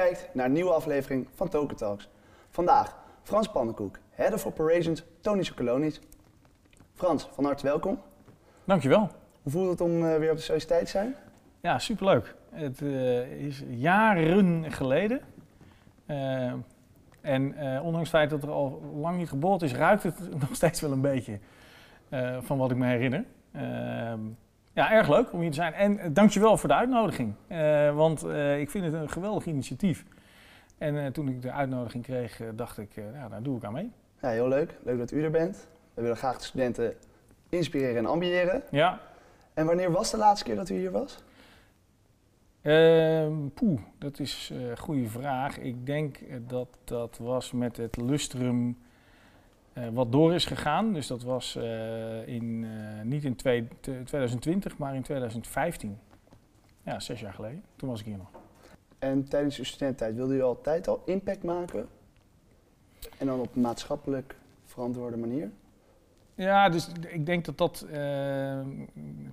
kijkt naar een nieuwe aflevering van Token Talks. Vandaag Frans Pannenkoek, Head of Operations Tony Sokolonis. Frans, van harte welkom. Dankjewel. Hoe voelt het om uh, weer op de sociëteit te zijn? Ja, superleuk. Het uh, is jaren geleden. Uh, en ondanks het feit dat er al lang niet geboord is, ruikt het nog steeds wel een beetje van wat ik me herinner. Ehm, ja, erg leuk om hier te zijn. En dankjewel voor de uitnodiging. want ik vind het een geweldig initiatief. En toen ik de uitnodiging kreeg, dacht ik, ja, daar doe ik aan mee. Ja, heel leuk. Leuk dat u er bent. We willen graag de studenten inspireren en ambiëren. Ja. En wanneer was de laatste keer dat u hier was? Uh, poeh, dat is een goede vraag. Ik denk dat dat was met het lustrum uh, wat door is gegaan. Dus dat was uh, in, niet in twee, 2020, maar in 2015. Ja, zes jaar geleden. Toen was ik hier nog. En tijdens uw studententijd wilde u altijd al impact maken? En dan op maatschappelijk verantwoorde manier? Ja, dus ik denk dat dat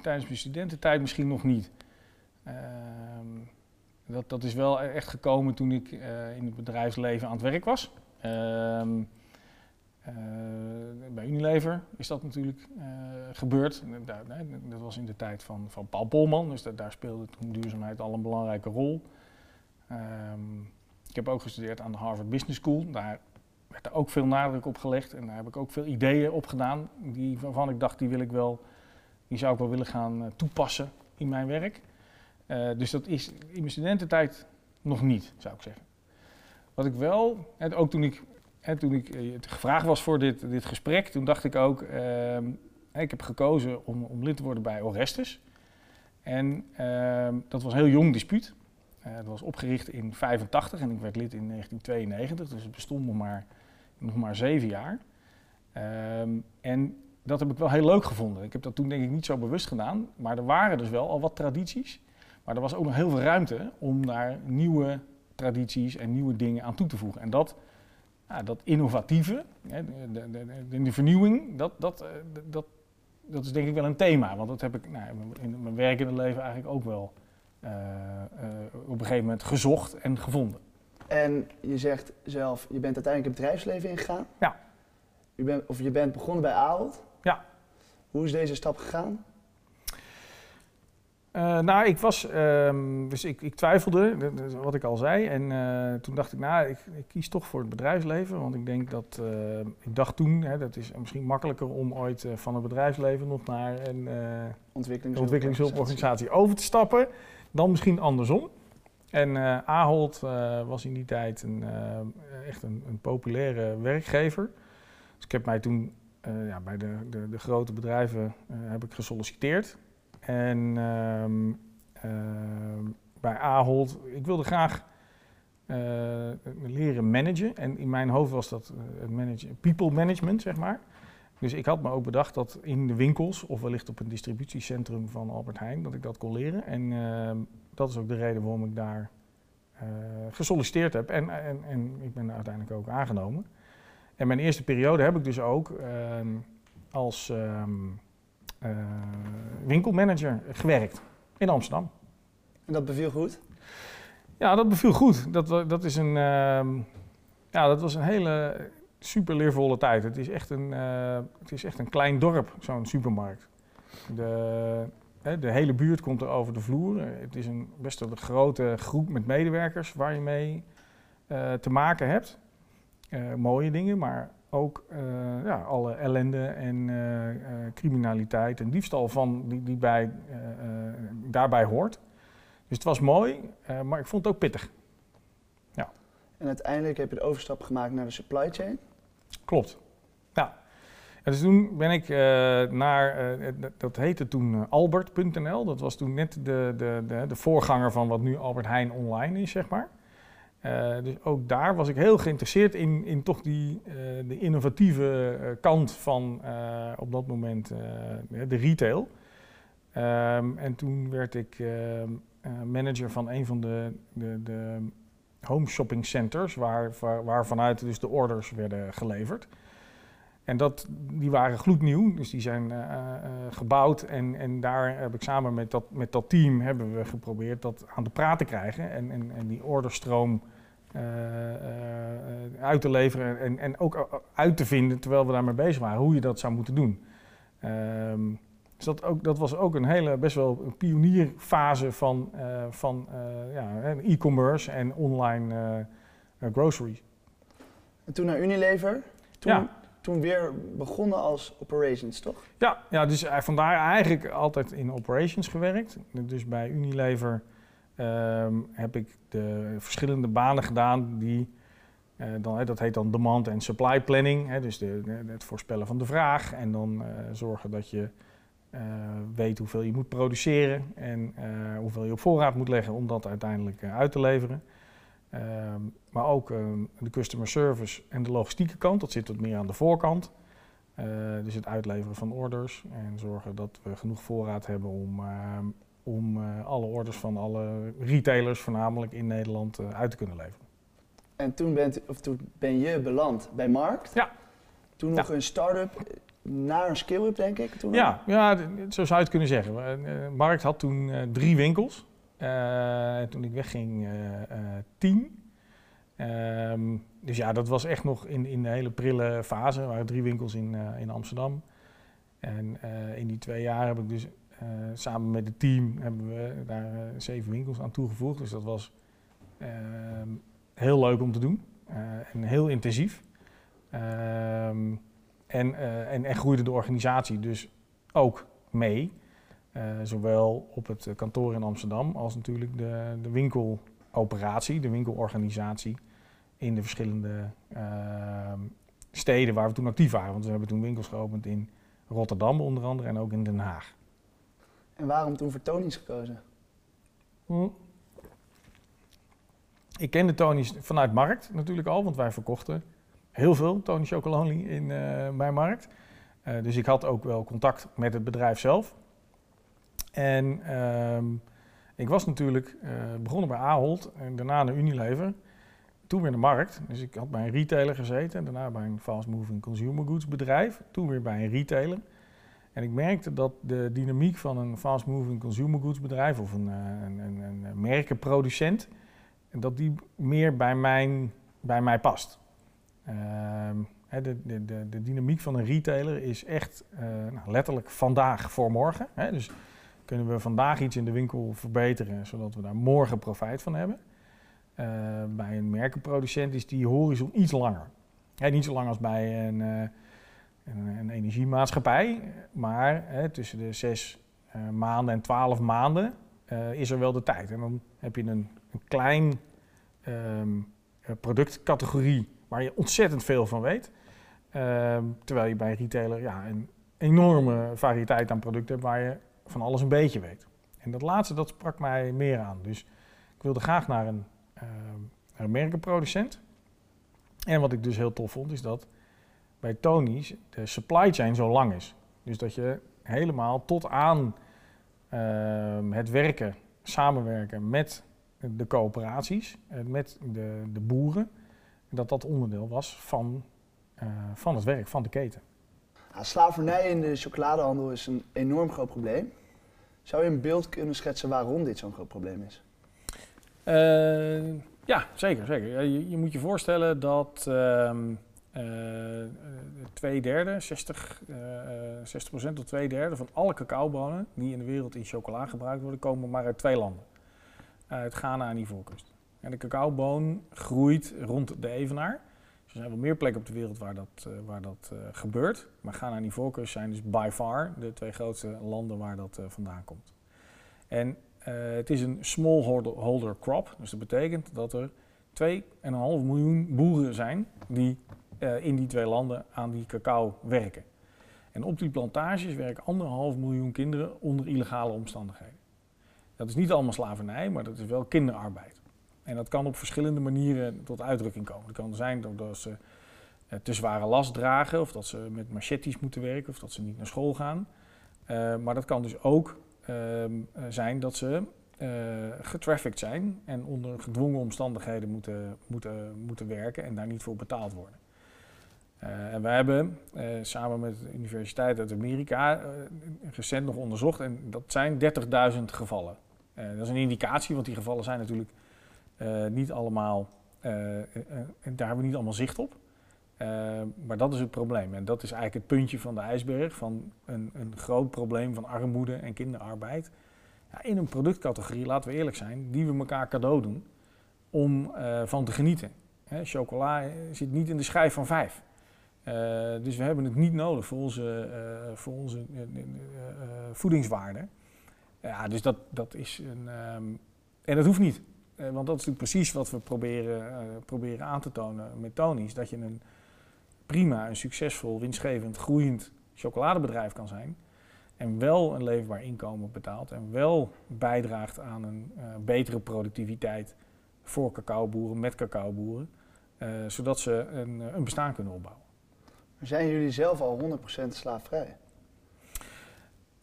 tijdens mijn studententijd misschien nog niet. Uh, dat, dat is wel echt gekomen toen ik in het bedrijfsleven aan het werk was. Ehm, bij Unilever is dat natuurlijk gebeurd. Dat, dat was in de tijd van, van Paul Polman, dus daar speelde toen duurzaamheid al een belangrijke rol. Um, ik heb ook gestudeerd aan de Harvard Business School. Daar werd er ook veel nadruk op gelegd en daar heb ik ook veel ideeën op gedaan die, waarvan ik dacht die wil ik wel, die zou ik wel willen gaan uh, toepassen in mijn werk. Dus dat is in mijn studententijd nog niet, zou ik zeggen. Wat ik wel, ook toen ik, en toen ik uh, gevraagd was voor dit, dit gesprek, toen dacht ik ook, ehm, ik heb gekozen om, om lid te worden bij Orestes. En ehm, dat was een heel jong dispuut. dat was opgericht in 85 en ik werd lid in 1992, dus het bestond nog maar nog maar zeven jaar. Um, en dat heb ik wel heel leuk gevonden. Ik heb dat toen denk ik niet zo bewust gedaan, maar er waren dus wel al wat tradities. Maar er was ook nog heel veel ruimte om daar nieuwe tradities en nieuwe dingen aan toe te voegen. En dat, ja, dat innovatieve, hè, de, de, de, vernieuwing, dat, dat, eh, dat, dat is denk ik wel een thema. Want dat heb ik nou, in mijn werkende leven eigenlijk ook wel uh, uh, op een gegeven moment gezocht en gevonden. En je zegt zelf, je bent uiteindelijk het bedrijfsleven ingegaan. Ja. Je bent, of je bent begonnen bij Ahold. Ja. Hoe is deze stap gegaan? Uh, nou, ik was, um, dus ik, ik, twijfelde, wat ik al zei. En uh, toen dacht ik, nou, ik, ik, kies toch voor het bedrijfsleven. Want ik denk dat, uh, ik dacht toen, hè, dat is misschien makkelijker om ooit van het bedrijfsleven nog naar een ontwikkelingshulporganisatie over te stappen. Dan misschien andersom. En Ahold was in die tijd een, echt een, een, populaire werkgever. Dus ik heb mij toen ja, bij de, de, de, grote bedrijven heb ik gesolliciteerd. En ehm, bij Ahold, ik wilde graag leren managen. En in mijn hoofd was dat manage, people management, zeg maar. Dus ik had me ook bedacht dat in de winkels, of wellicht op een distributiecentrum van Albert Heijn, dat ik dat kon leren. En ehm, dat is ook de reden waarom ik daar uh, gesolliciteerd heb. En, en, en ik ben uiteindelijk ook aangenomen. En mijn eerste periode heb ik dus ook uh, als um, uh, winkelmanager gewerkt in Amsterdam. En dat beviel goed? Ja, dat beviel goed. Dat, dat, is een, ehm, ja, dat was een hele super leervolle tijd. Het is echt een, het is echt een klein dorp, zo'n supermarkt. De, de hele buurt komt er over de vloer. Het is een best een grote groep met medewerkers waar je mee uh, te maken hebt. Uh, mooie dingen, maar ook uh, ja, alle ellende en criminaliteit en diefstal van die, die bij, daarbij hoort. Dus het was mooi, maar ik vond het ook pittig. Ja. En uiteindelijk heb je de overstap gemaakt naar de supply chain? Klopt. Ja, dus toen ben ik uh, naar, uh, dat heette toen Albert.nl. Dat was toen net de, de, de, de, voorganger van wat nu Albert Heijn online is, zeg maar. Dus ook daar was ik heel geïnteresseerd in, in toch die de innovatieve kant van op dat moment de retail. Um, en toen werd ik manager van een van de, de, de home shopping centers, waar, waar, waar vanuit dus de orders werden geleverd. En dat, die waren gloednieuw, dus die zijn uh, uh, gebouwd. En, en daar heb ik samen met dat, met dat team hebben we geprobeerd dat aan de praat te krijgen. En, en, en die orderstroom eh, eh, uit te leveren en, en ook eh, uit te vinden terwijl we daarmee bezig waren, hoe je dat zou moeten doen. Ehm, dus dat, ook, dat was ook een hele, best wel een pionierfase van, eh, van eh, ja, e-commerce en online eh, eh, grocery. En toen naar Unilever. Toen, Ja. Toen weer begonnen als operations, toch? Ja, ja dus eh, vandaar eigenlijk altijd in operations gewerkt. Dus bij Unilever ehm, heb ik de verschillende banen gedaan die, eh, dan, dat heet dan demand en supply planning. Hè, dus de, het voorspellen van de vraag en dan eh, zorgen dat je weet hoeveel je moet produceren en hoeveel je op voorraad moet leggen om dat uiteindelijk uit te leveren. Ehm, maar ook ehm, de customer service en de logistieke kant, dat zit wat meer aan de voorkant. Eh, dus het uitleveren van orders en zorgen dat we genoeg voorraad hebben om, ehm, om eh, alle orders van alle retailers, voornamelijk in Nederland, eh, uit te kunnen leveren. En toen, bent, of toen ben je beland bij Markt. Ja. Toen nog een start-up naar een scale-up, denk ik. Toen Ja, ja, zo zou je het kunnen zeggen. Markt had toen drie winkels. Eh, toen ik wegging, eh, eh, tien. Ehm, dus ja, dat was echt nog in, in de hele prille fase. Er waren drie winkels in, in Amsterdam. En in die twee jaar heb ik dus samen met het team hebben we daar zeven winkels aan toegevoegd. Dus dat was ehm, heel leuk om te doen en heel intensief. Ehm, en, en, en groeide de organisatie dus ook mee. Eh, zowel op het kantoor in Amsterdam als natuurlijk de, de winkeloperatie, de winkelorganisatie in de verschillende ehm, steden waar we toen actief waren. Want we hebben toen winkels geopend in Rotterdam onder andere en ook in Den Haag. En waarom toen voor Tony's gekozen? Hm. Ik kende Tony's vanuit Markt natuurlijk al, want wij verkochten heel veel Tony Chocolonely in, bij Markt. Eh, dus ik had ook wel contact met het bedrijf zelf. En ehm, ik was natuurlijk eh, begonnen bij Ahold en daarna naar Unilever. Toen weer naar Markt. Dus ik had bij een retailer gezeten. Daarna bij een fast moving consumer goods bedrijf. Toen weer bij een retailer. En ik merkte dat de dynamiek van een fast moving consumer goods bedrijf of een, eh, merkenproducent, dat die meer bij, mijn, bij mij past. Ehm, de, de, de, de dynamiek van een retailer is echt eh, nou, letterlijk vandaag voor morgen. Dus kunnen we vandaag iets in de winkel verbeteren, zodat we daar morgen profijt van hebben. Eh, bij een merkenproducent is die horizon iets langer. Niet zo lang als bij een, eh, een, een energiemaatschappij, maar tussen de zes eh, maanden en twaalf maanden is er wel de tijd. En dan heb je een, een klein ehm, eh, productcategorie waar je ontzettend veel van weet. Ehm, terwijl je bij een retailer ja, een enorme variëteit aan producten hebt waar je van alles een beetje weet. En dat laatste, dat sprak mij meer aan. Dus ik wilde graag naar een, een merkenproducent. En wat ik dus heel tof vond, is dat bij Tony's de supply chain zo lang is. Dus dat je helemaal tot aan ehm, het werken, samenwerken met de coöperaties, eh, met de, de boeren, dat dat onderdeel was van, eh, van het werk, van de keten. Slavernij in de chocoladehandel is een enorm groot probleem. Zou je een beeld kunnen schetsen waarom dit zo'n groot probleem is? Eh, ja, zeker. zeker. Je, je moet je voorstellen dat eh, twee derde, 60, eh 60% tot twee derde van alle cacaobonen die in de wereld in chocola gebruikt worden, komen maar uit twee landen. Uit Ghana en Ivoorkust. En de cacaoboon groeit rond de evenaar. Er zijn wel meer plekken op de wereld waar dat, eh, waar dat eh, gebeurt. Maar Ghana en Ivoorkust zijn dus by far de twee grootste landen waar dat eh, vandaan komt. En het is een smallholder crop. Dus dat betekent dat er 2,5 miljoen boeren zijn die in die twee landen aan die cacao werken. En op die plantages werken anderhalf miljoen kinderen onder illegale omstandigheden. Dat is niet allemaal slavernij, maar dat is wel kinderarbeid. En dat kan op verschillende manieren tot uitdrukking komen. Het kan zijn doordat ze eh, te zware last dragen, of dat ze met machetes moeten werken, of dat ze niet naar school gaan. Eh, maar dat kan dus ook ehm, eh, zijn dat ze eh getrafficked zijn en onder gedwongen omstandigheden moeten, moeten, moeten werken en daar niet voor betaald worden. En wij hebben samen met de Universiteit uit Amerika recent nog onderzocht en dat zijn 30.000 gevallen. Dat is een indicatie, want die gevallen zijn natuurlijk niet allemaal eh, en daar hebben we niet allemaal zicht op. maar dat is het probleem. En dat is eigenlijk het puntje van de ijsberg van een, een groot probleem van armoede en kinderarbeid. Ja, in een productcategorie, laten we eerlijk zijn, die we elkaar cadeau doen om van te genieten. Hè, chocola zit niet in de schijf van vijf. dus we hebben het niet nodig voor onze, voor onze voedingswaarde. Ja, dus dat, dat is een. Ehm, en dat hoeft niet. Uh, want dat is natuurlijk precies wat we proberen, uh, proberen aan te tonen met Tony's. Dat je een prima, een succesvol, winstgevend, groeiend chocoladebedrijf kan zijn. En wel een leefbaar inkomen betaalt. En wel bijdraagt aan een uh, betere productiviteit voor cacaoboeren, met cacaoboeren. zodat ze een, een bestaan kunnen opbouwen. Zijn jullie zelf al 100% slaafvrij?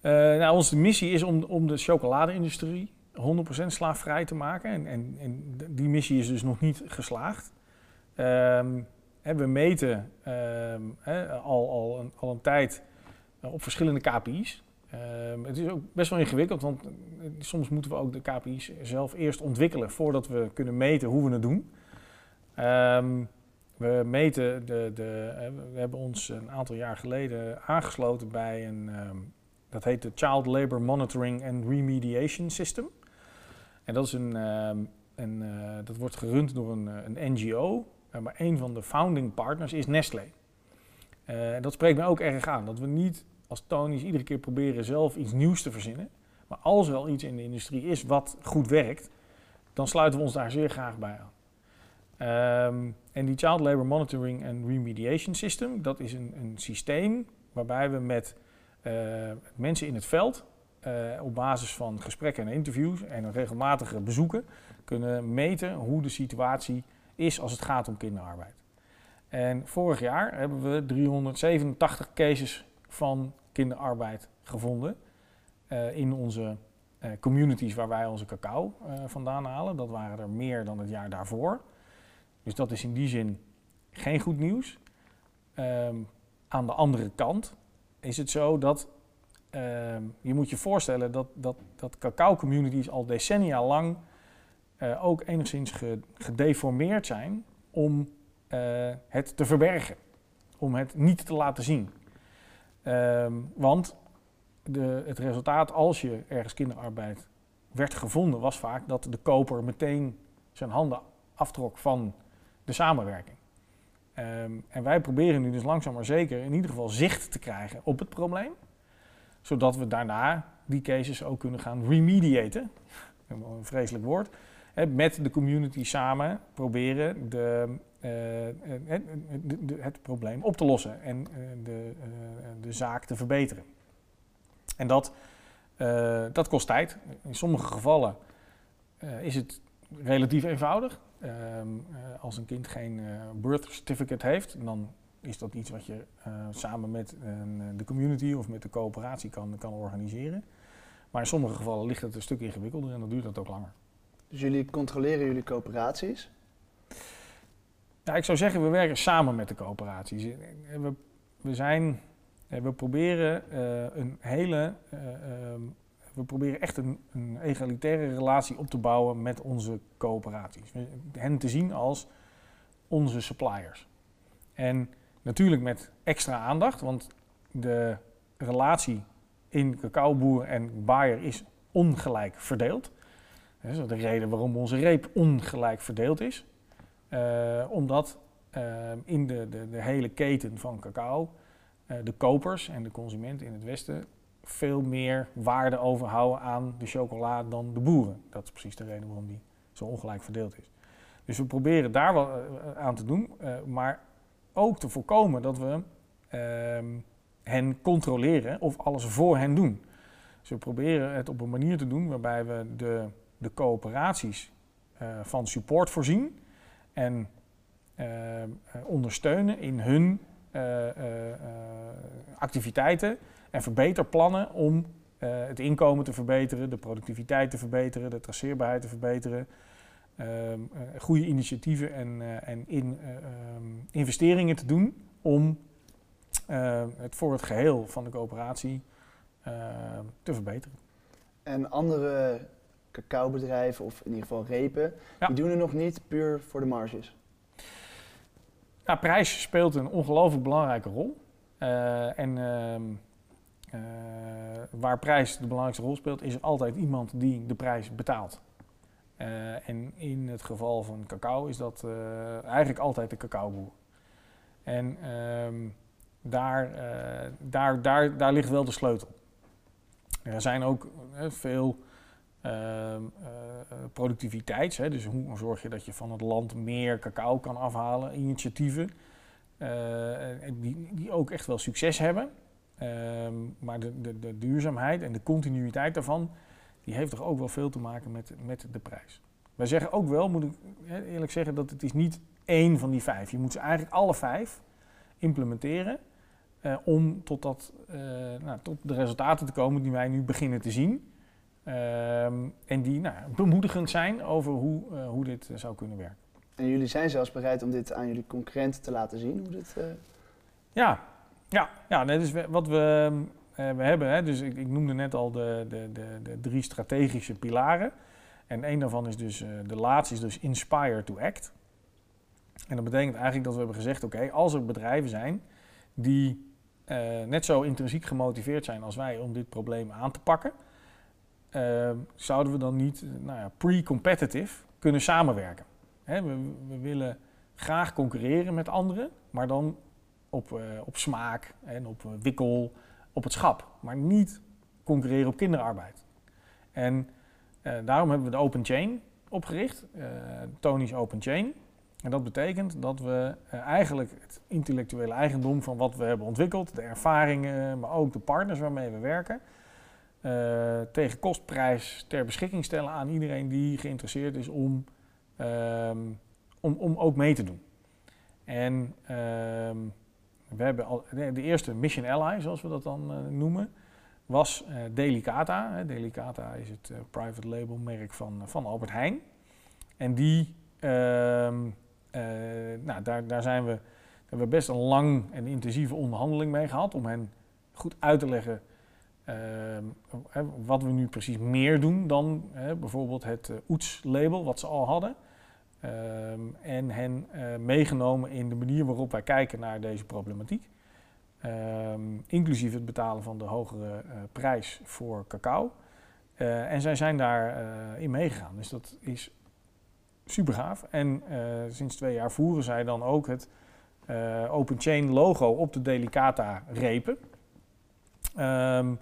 Uh, nou, onze missie is om, om de chocoladeindustrie 100% slaafvrij te maken. En, en, die missie is dus nog niet geslaagd. Um, we meten um, he, al, al, een, al een tijd uh, op verschillende KPI's. Um, het is ook best wel ingewikkeld, want uh, soms moeten we ook de KPI's zelf eerst ontwikkelen voordat we kunnen meten hoe we het doen. we meten de, de, we hebben ons een aantal jaar geleden aangesloten bij een dat heet de Child Labor Monitoring and Remediation System. En dat, is een, ehm, een uh, dat wordt gerund door een, eh, een NGO, uh, maar een van de founding partners is Nestlé. Dat spreekt me ook erg aan, dat we niet als Tony's iedere keer proberen zelf iets nieuws te verzinnen. Maar als er al iets in de industrie is wat goed werkt, dan sluiten we ons daar zeer graag bij aan. Um, en die Child Labor Monitoring and Remediation System, dat is een, een systeem waarbij we met mensen in het veld uh, op basis van gesprekken en interviews en regelmatige bezoeken kunnen meten hoe de situatie is als het gaat om kinderarbeid. En vorig jaar hebben we 387 cases van kinderarbeid gevonden uh, in onze communities waar wij onze cacao vandaan halen. Dat waren er meer dan het jaar daarvoor. Dus dat is in die zin geen goed nieuws. Um, aan de andere kant is het zo dat uh, je moet je voorstellen dat, dat, dat cacao-communities al decennia lang uh, ook enigszins ge, gedeformeerd zijn om uh, het te verbergen, om het niet te laten zien. Ehm, want de, het resultaat als je ergens kinderarbeid werd gevonden was vaak dat de koper meteen zijn handen aftrok van de samenwerking. Um, en wij proberen nu dus langzaam maar zeker in ieder geval zicht te krijgen op het probleem. Zodat we daarna die cases ook kunnen gaan remediaten. Een vreselijk woord. Met de community samen proberen de, het, de, de, het, probleem op te lossen en de, de, zaak te verbeteren. En dat, dat kost tijd. In sommige gevallen is het relatief eenvoudig. Uh, als een kind geen birth certificate heeft, dan is dat iets wat je uh, samen met de community of met de coöperatie kan, kan organiseren. Maar in sommige gevallen ligt het een stuk ingewikkelder en dan duurt dat ook langer. Dus jullie controleren jullie coöperaties? Ja, ik zou zeggen, we werken samen met de coöperaties. We, we, zijn, we proberen een hele um, we proberen echt een, een, egalitaire relatie op te bouwen met onze coöperaties. Hen te zien als onze suppliers. En natuurlijk met extra aandacht, want de relatie in cacaoboer en baaier is ongelijk verdeeld. Dat de reden waarom onze reep ongelijk verdeeld is. Uh, omdat uh, in de, de, de, hele keten van cacao uh, de kopers en de consument in het Westen veel meer waarde overhouden aan de chocola dan de boeren. Dat is precies de reden waarom die zo ongelijk verdeeld is. Dus we proberen daar wat eh, aan te doen, maar ook te voorkomen dat we uh, hen controleren of alles voor hen doen. Dus we proberen het op een manier te doen waarbij we de, de coöperaties uh, van support voorzien en ondersteunen in hun activiteiten en verbeterplannen om het inkomen te verbeteren, de productiviteit te verbeteren, de traceerbaarheid te verbeteren. Uh, goede initiatieven en, uh, en in, um, investeringen te doen om het voor het geheel van de coöperatie te verbeteren. En andere cacaobedrijven, of in ieder geval repen, Ja. die doen er nog niet puur voor de marges. Nou, prijs speelt een ongelooflijk belangrijke rol. Eh, en ehm, eh, waar prijs de belangrijkste rol speelt, is er altijd iemand die de prijs betaalt. Eh, en in het geval van cacao is dat eh, eigenlijk altijd de cacaoboer. En ehm, daar, eh, daar, daar, daar ligt wel de sleutel. Er zijn ook veel ehm, eh, productiviteits, hè, dus hoe zorg je dat je van het land meer cacao kan afhalen, initiatieven en die, die ook echt wel succes hebben. Ehm, maar de, de, de duurzaamheid en de continuïteit daarvan, die heeft toch ook wel veel te maken met, met de prijs. Wij zeggen ook wel, moet ik eerlijk zeggen, dat het is niet één van die vijf. Je moet ze eigenlijk alle vijf implementeren eh, om tot, dat, eh, nou, tot de resultaten te komen die wij nu beginnen te zien. Ehm, en die nou, bemoedigend zijn over hoe, eh, hoe dit zou kunnen werken. En jullie zijn zelfs bereid om dit aan jullie concurrenten te laten zien, hoe dit... Ja, ja, ja nee, dus we- wat we, eh, we hebben, hè, dus ik, ik noemde net al de, de, de, de drie strategische pilaren. En één daarvan is dus, eh, de laatste is dus inspire to act. En dat betekent eigenlijk dat we hebben gezegd, oké, als er bedrijven zijn die eh, net zo intrinsiek gemotiveerd zijn als wij om dit probleem aan te pakken, eh, zouden we dan niet nou ja, pre-competitive kunnen samenwerken. Hè, we, we willen graag concurreren met anderen, maar dan op, op smaak en op wikkel, op het schap. Maar niet concurreren op kinderarbeid. En eh, daarom hebben we de Open Chain opgericht, eh Tony's Open Chain. En dat betekent dat we eh, eigenlijk het intellectuele eigendom van wat we hebben ontwikkeld, de ervaringen, maar ook de partners waarmee we werken, tegen kostprijs ter beschikking stellen aan iedereen die geïnteresseerd is om, ehm, om, om ook mee te doen. En ehm, we hebben al, de eerste Mission Ally, zoals we dat dan eh, noemen, was eh, Delicata. Delicata is het eh, private label merk van, van Albert Heijn. En die, ehm, eh, nou, daar, daar zijn we, daar hebben we best een lang en intensieve onderhandeling mee gehad om hen goed uit te leggen ehm, wat we nu precies meer doen dan bijvoorbeeld het OETS-label wat ze al hadden. Ehm, en hen eh, meegenomen in de manier waarop wij kijken naar deze problematiek. Ehm, inclusief het betalen van de hogere eh, prijs voor cacao. Eh, en zij zijn daar eh, in meegegaan. Dus dat is super gaaf. En sinds twee jaar voeren zij dan ook het Open Chain logo op de Delicata repen. Ehm,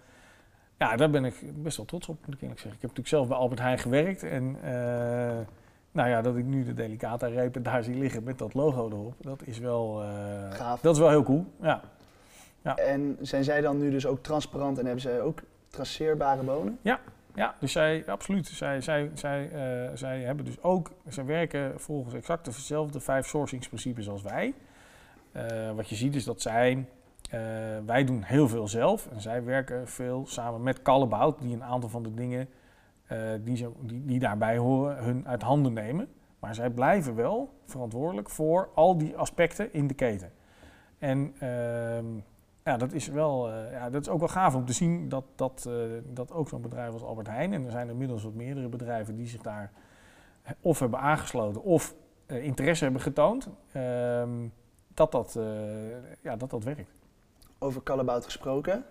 ja, daar ben ik best wel trots op, moet ik eerlijk zeggen. Ik heb natuurlijk zelf bij Albert Heijn gewerkt. En nou ja, dat ik nu de Delicata repen daar zie liggen met dat logo erop, dat is wel, eh, Gaaf. dat is wel heel cool. Ja. En zijn zij dan nu dus ook transparant en hebben zij ook traceerbare bonen? Ja, dus zij, absoluut. Zij, zij, zij, eh, zij hebben dus ook, zij werken volgens exact dezelfde vijf sourcingsprincipes als wij. Eh, wat je ziet is dat zij, wij doen heel veel zelf en zij werken veel samen met Callebout, die een aantal van de dingen die, zo, die, die daarbij horen, hun uit handen nemen. Maar zij blijven wel verantwoordelijk voor al die aspecten in de keten. En ehm, ja, dat is, wel, eh, ja, dat is ook wel gaaf om te zien dat, dat, eh, dat ook zo'n bedrijf als Albert Heijn, en er zijn inmiddels wat meerdere bedrijven die zich daar of hebben aangesloten of eh, interesse hebben getoond, ehm, dat, dat, eh, ja, dat dat werkt. Over Calabout gesproken.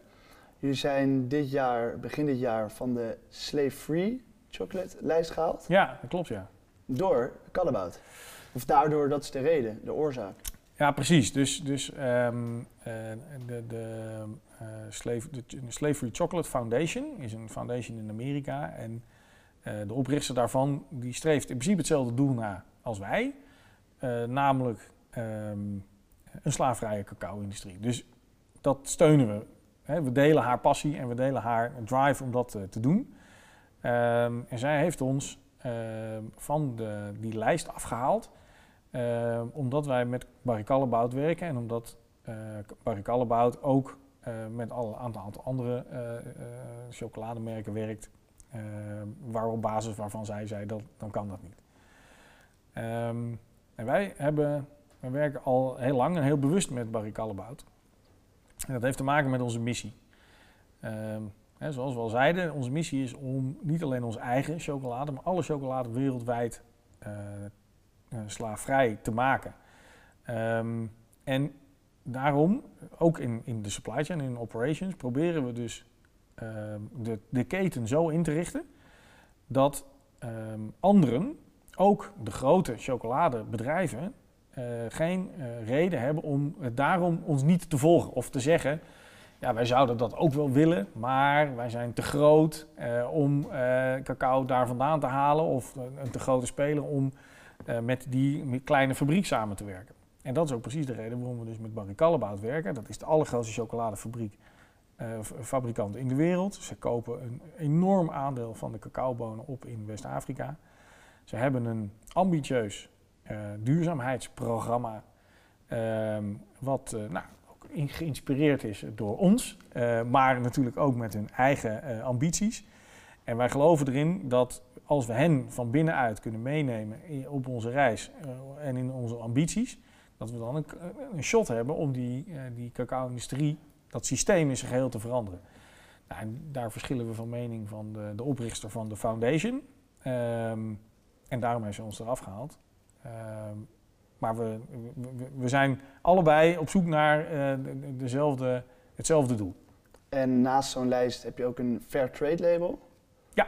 Jullie zijn dit jaar, begin dit jaar, van de Slave Free Chocolate lijst gehaald. Ja, dat klopt ja. Door Calabout. Of daardoor, dat is de reden, de oorzaak. Ja, precies. Dus, dus ehm, eh, de, de, eh, Slave, de, de Slavery Chocolate Foundation is een foundation in Amerika. En eh, de oprichter daarvan die streeft in principe hetzelfde doel na als wij. Namelijk ehm, een slaafvrije cacao-industrie. Dus dat steunen we. We delen haar passie en we delen haar drive om dat eh, te doen. Ehm, en zij heeft ons ehm, van de, die lijst afgehaald. Ehm, omdat wij met Barry Callebaut werken en omdat Callebaut ook eh, met al een aantal, andere chocolademerken werkt. ehm, waar op basis waarvan zij zei dat dan kan dat niet. Ehm, en wij hebben, wij werken al heel lang en heel bewust met Barry Callebaut. En dat heeft te maken met onze missie. Ehm, Hè, zoals we al zeiden, onze missie is om niet alleen onze eigen chocolade, maar alle chocolade wereldwijd uh, slaafvrij te maken. Ehm, en daarom, ook in, in de supply chain in operations, proberen we dus ehm, de, de keten zo in te richten dat anderen, ook de grote chocoladebedrijven, geen uh, reden hebben om daarom ons niet te volgen of te zeggen. Ja, wij zouden dat ook wel willen, maar wij zijn te groot uh, om cacao daar vandaan te halen of een te grote speler om met die kleine fabriek samen te werken. En dat is ook precies de reden waarom we dus met Barry Callebaut werken. Dat is de allergrootste chocoladefabriek fabrikant in de wereld. Ze kopen een enorm aandeel van de cacaobonen op in West-Afrika. Ze hebben een ambitieus duurzaamheidsprogramma, ehm, wat uh, nou, ook geïnspireerd is door ons, uh, maar natuurlijk ook met hun eigen ambities. En wij geloven erin dat als we hen van binnenuit kunnen meenemen op onze reis en in onze ambities, dat we dan een, een shot hebben om die, die cacao-industrie, dat systeem in zijn geheel te veranderen. Nou, daar verschillen we van mening van de, de oprichter van de foundation. Um, en daarom heeft ze ons eraf gehaald. Ehm, maar we, we, we, zijn allebei op zoek naar uh, dezelfde, hetzelfde doel. En naast zo'n lijst heb je ook een Fair Trade label? Ja.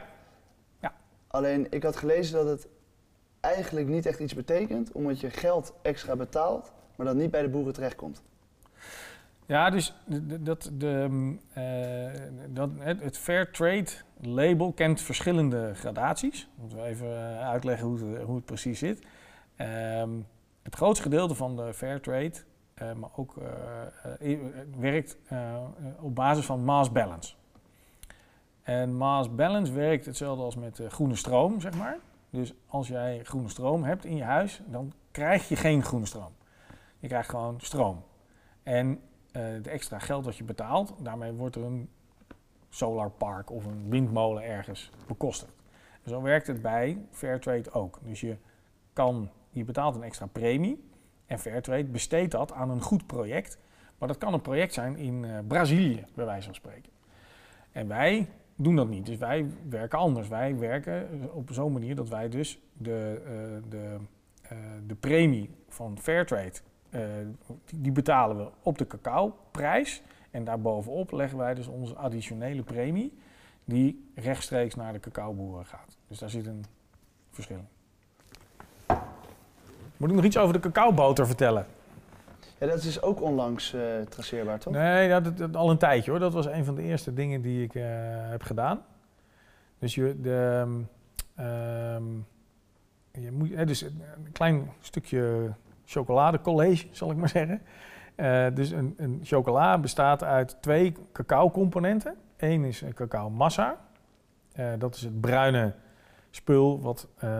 ja. Alleen ik had gelezen dat het eigenlijk niet echt iets betekent, omdat je geld extra betaalt, maar dat niet bij de boeren terechtkomt. Ja, dus dat, de, uh, dat, het Fair Trade label kent verschillende gradaties. Moeten we even eh, uitleggen hoe het, hoe het precies zit. Um, het grootste gedeelte van de fair trade, uh, maar ook uh, werkt op basis van mass balance. En mass balance werkt hetzelfde als met groene stroom, zeg maar. Dus als jij groene stroom hebt in je huis, dan krijg je geen groene stroom. Je krijgt gewoon stroom. En de extra geld dat je betaalt, daarmee wordt er een solarpark of een windmolen ergens bekostigd. zo werkt het bij Fairtrade ook. Dus je kan je betaalt een extra premie en Fairtrade besteedt dat aan een goed project. Maar dat kan een project zijn in uh, Brazilië, bij wijze van spreken. En wij doen dat niet. Dus wij werken anders. Wij werken op zo'n manier dat wij dus de, uh, de, de premie van Fairtrade, die betalen we op de cacaoprijs. En daarbovenop leggen wij dus onze additionele premie, die rechtstreeks naar de cacaoboeren gaat. Dus daar zit een verschil in. Moet ik nog iets over de cacaoboter vertellen? Ja, dat is ook onlangs uh, traceerbaar, toch? Nee, dat, dat, al een tijdje hoor. Dat was een van de eerste dingen die ik uh, heb gedaan. Dus je, de, um, je moet, hè, dus een klein stukje chocoladecollege, zal ik maar zeggen. Uh, dus een, een, chocola bestaat uit twee cacao-componenten. Eén is een cacao massa. dat is het bruine spul wat... Uh,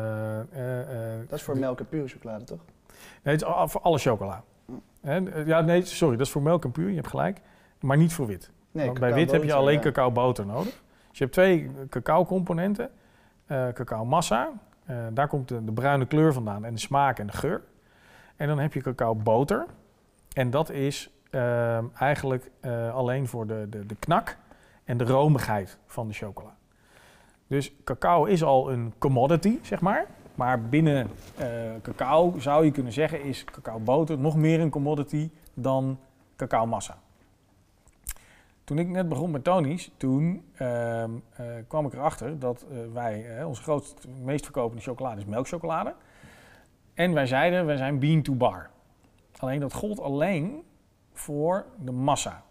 dat is voor melk en pure chocolade, toch? Nee, het is voor alle chocola. Hm. ja, nee, sorry, dat is voor melk en puur, je hebt gelijk. Maar niet voor wit. Nee, Want bij wit heb je alleen cacao boter nodig. Dus je hebt twee cacao-componenten. Cacao massa, uh, daar komt de, de, bruine kleur vandaan en de smaak en de geur. En dan heb je cacao boter. En dat is uh, eigenlijk alleen voor de, de, de knak en de romigheid van de chocola. Dus cacao is al een commodity, zeg maar. Maar binnen uh, cacao zou je kunnen zeggen is cacaoboter nog meer een commodity dan cacao massa. Toen ik net begon met Tony's, toen uh, uh, kwam ik erachter dat uh, wij, onze grootste, meest verkopende chocolade is melkchocolade. En wij zeiden, wij zijn bean to bar. Alleen dat gold alleen voor de massa.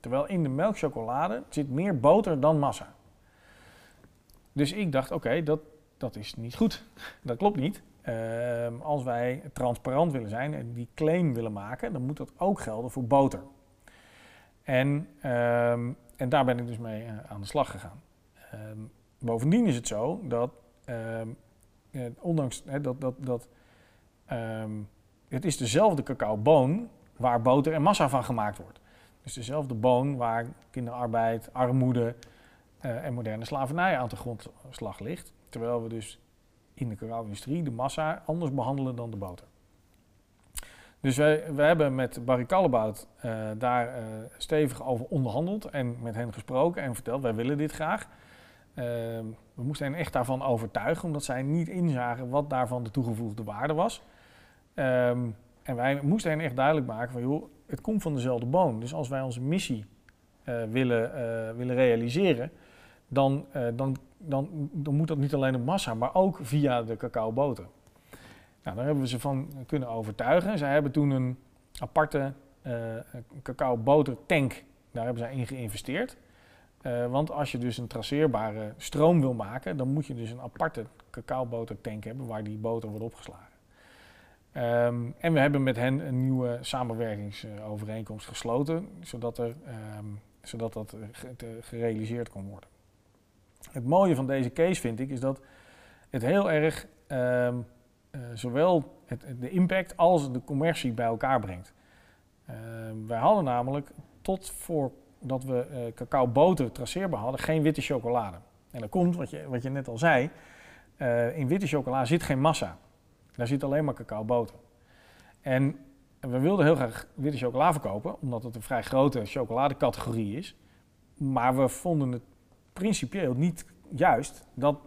Terwijl in de melkchocolade zit meer boter dan massa. Dus ik dacht, oké, dat, dat is niet goed. Dat klopt niet. Uh, als wij transparant willen zijn en die claim willen maken, dan moet dat ook gelden voor boter. En, uh, en daar ben ik dus mee uh, aan de slag gegaan. Ehm, bovendien is het zo dat, ehm, eh, ondanks hè, dat, dat, dat het is dezelfde cacaoboon waar boter en massa van gemaakt wordt. Dus dezelfde boon waar kinderarbeid, armoede, uh, en moderne slavernij aan de grondslag ligt. Terwijl we dus in de cacao-industrie de massa anders behandelen dan de boter. Dus wij, we hebben met Barry uh, daar uh, stevig over onderhandeld en met hen gesproken en verteld, wij willen dit graag. We moesten hen echt daarvan overtuigen, omdat zij niet inzagen wat daarvan de toegevoegde waarde was. Um, en wij moesten hen echt duidelijk maken van, joh, het komt van dezelfde boom. Dus als wij onze missie willen, willen realiseren, dan, dan, dan, dan moet dat niet alleen op massa, maar ook via de cacaoboter. Nou, daar hebben we ze van kunnen overtuigen. Zij hebben toen een aparte uh, cacao-boter-tank, daar hebben zij in geïnvesteerd. Uh, want als je dus een traceerbare stroom wil maken, dan moet je dus een aparte cacao-boter-tank hebben waar die boter wordt opgeslagen. Um, en we hebben met hen een nieuwe samenwerkingsovereenkomst gesloten, zodat, er, um, zodat dat gerealiseerd kon worden. Het mooie van deze case vind ik is dat het heel erg um, uh, zowel het, de impact als de commercie bij elkaar brengt. Uh, wij hadden namelijk tot voordat we uh, cacao boter traceerbaar hadden, geen witte chocolade. En dat komt, wat je, wat je net al zei, in witte chocola zit geen massa. Daar zit alleen maar cacao boter. En we wilden heel graag witte chocola verkopen, omdat het een vrij grote chocoladecategorie is. Maar we vonden het principieel niet juist dat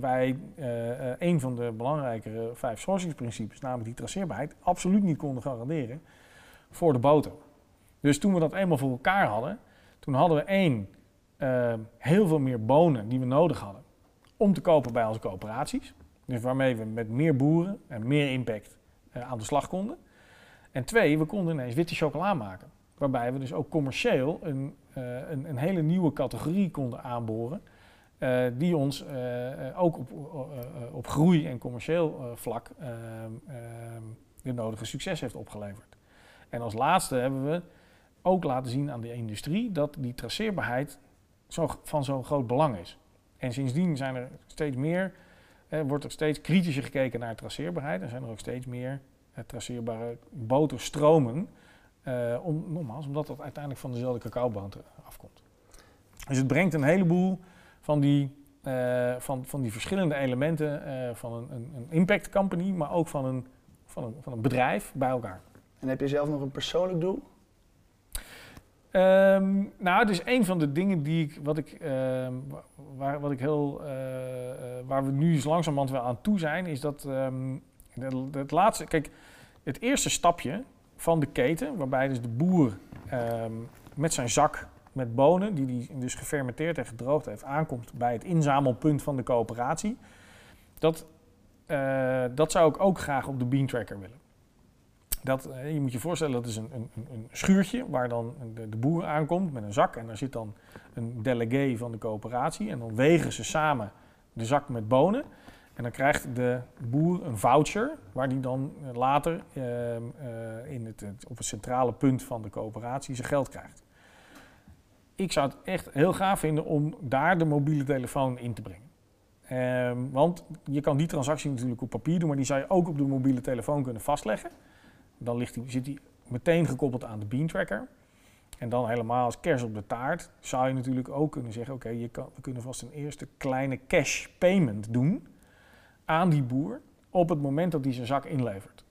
wij uh, uh, een van de belangrijkere vijf sourcingsprincipes, namelijk die traceerbaarheid, absoluut niet konden garanderen voor de boter. Dus toen we dat eenmaal voor elkaar hadden, toen hadden we één, uh, heel veel meer bonen die we nodig hadden om te kopen bij onze coöperaties. Dus waarmee we met meer boeren en meer impact aan de slag konden. En twee, we konden ineens witte chocola maken. Waarbij we dus ook commercieel een, een, een hele nieuwe categorie konden aanboren uh, die ons uh, ook op, op groei en commercieel vlak de nodige succes heeft opgeleverd. En als laatste hebben we ook laten zien aan de industrie dat die traceerbaarheid zo, van zo'n groot belang is. En sindsdien zijn er steeds meer, wordt er steeds kritischer gekeken naar traceerbaarheid en zijn er ook steeds meer traceerbare boterstromen. Om, nogmaals, omdat dat uiteindelijk van dezelfde cacaoboter afkomt. Dus het brengt een heleboel van die, uh, van, van die verschillende elementen uh, van een, een, een, impact company, maar ook van een, van, een, van een bedrijf bij elkaar. En heb je zelf nog een persoonlijk doel? Um, nou, het is een van de dingen die ik, wat ik, uh, waar, wat ik heel, uh, waar we nu zo langzamerhand wel aan toe zijn, is dat um, het laatste, kijk, het eerste stapje van de keten, waarbij dus de boer um, met zijn zak met bonen, die hij dus gefermenteerd en gedroogd heeft, aankomt bij het inzamelpunt van de coöperatie. Dat, uh, dat zou ik ook graag op de bean tracker willen. Dat, uh, je moet je voorstellen, dat is een, een, een schuurtje waar dan de, de, boer aankomt met een zak. En daar zit dan een delegé van de coöperatie. En dan wegen ze samen de zak met bonen. En dan krijgt de boer een voucher, waar die dan later uh, in het, op het centrale punt van de coöperatie zijn geld krijgt ik zou het echt heel gaaf vinden om daar de mobiele telefoon in te brengen. Um, want je kan die transactie natuurlijk op papier doen, maar die zou je ook op de mobiele telefoon kunnen vastleggen. Dan ligt zit die meteen gekoppeld aan de Bean Tracker. En dan helemaal als kers op de taart zou je natuurlijk ook kunnen zeggen: oké, we kunnen vast een eerste kleine cash payment doen aan die boer op het moment dat hij zijn zak inlevert.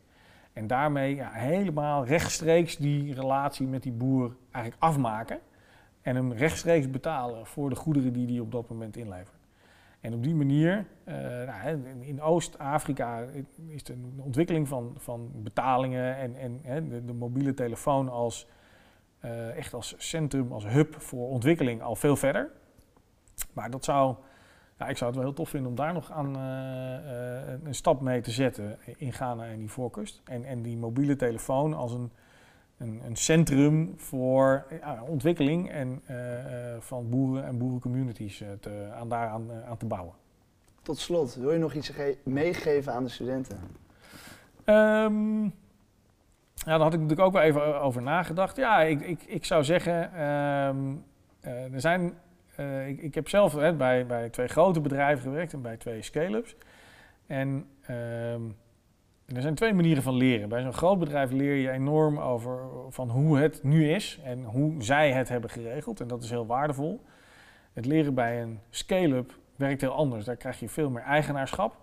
En daarmee ja, helemaal rechtstreeks die relatie met die boer eigenlijk afmaken en hem rechtstreeks betalen voor de goederen die hij op dat moment inlevert. En op die manier, uh, nou, in Oost-Afrika is de ontwikkeling van, van betalingen en, en de, mobiele telefoon als, uh, echt als centrum, als hub voor ontwikkeling al veel verder. Maar dat zou, ja, ik zou het wel heel tof vinden om daar nog aan uh, een stap mee te zetten in Ghana en die voorkust. En, en die mobiele telefoon als een een, een centrum voor ja, ontwikkeling en, uh, van boeren en boerencommunities te, aan daaraan aan te bouwen. Tot slot, wil je nog iets meegeven aan de studenten? Um, ja, daar had ik natuurlijk ook wel even over nagedacht. Ja, ik, ik, ik zou zeggen, um, er zijn, ik, ik, heb zelf hè, bij, bij twee grote bedrijven gewerkt en bij twee scale-ups. En um, er zijn twee manieren van leren. Bij zo'n groot bedrijf leer je enorm over van hoe het nu is en hoe zij het hebben geregeld. En dat is heel waardevol. Het leren bij een scale-up werkt heel anders. Daar krijg je veel meer eigenaarschap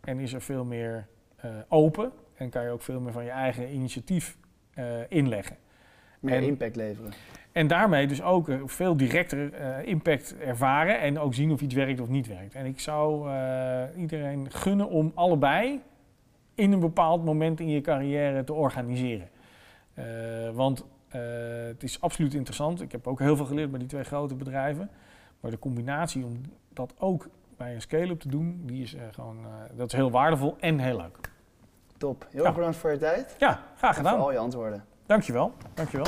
en is er veel meer uh, open. En kan je ook veel meer van je eigen initiatief eh, inleggen. Meer En- impact leveren. En daarmee dus ook eh, veel directer eh, impact ervaren en ook zien of iets werkt of niet werkt. En ik zou eh, iedereen gunnen om allebei in een bepaald moment in je carrière te organiseren. Want het is absoluut interessant. Ik heb ook heel veel geleerd bij die twee grote bedrijven. Maar de combinatie om dat ook bij een scale-up te doen, die is gewoon, dat is heel waardevol en heel leuk. Top. Heel Ja. erg bedankt voor je tijd Ja, graag en voor gedaan. al je antwoorden. Dankjewel. Dankjewel.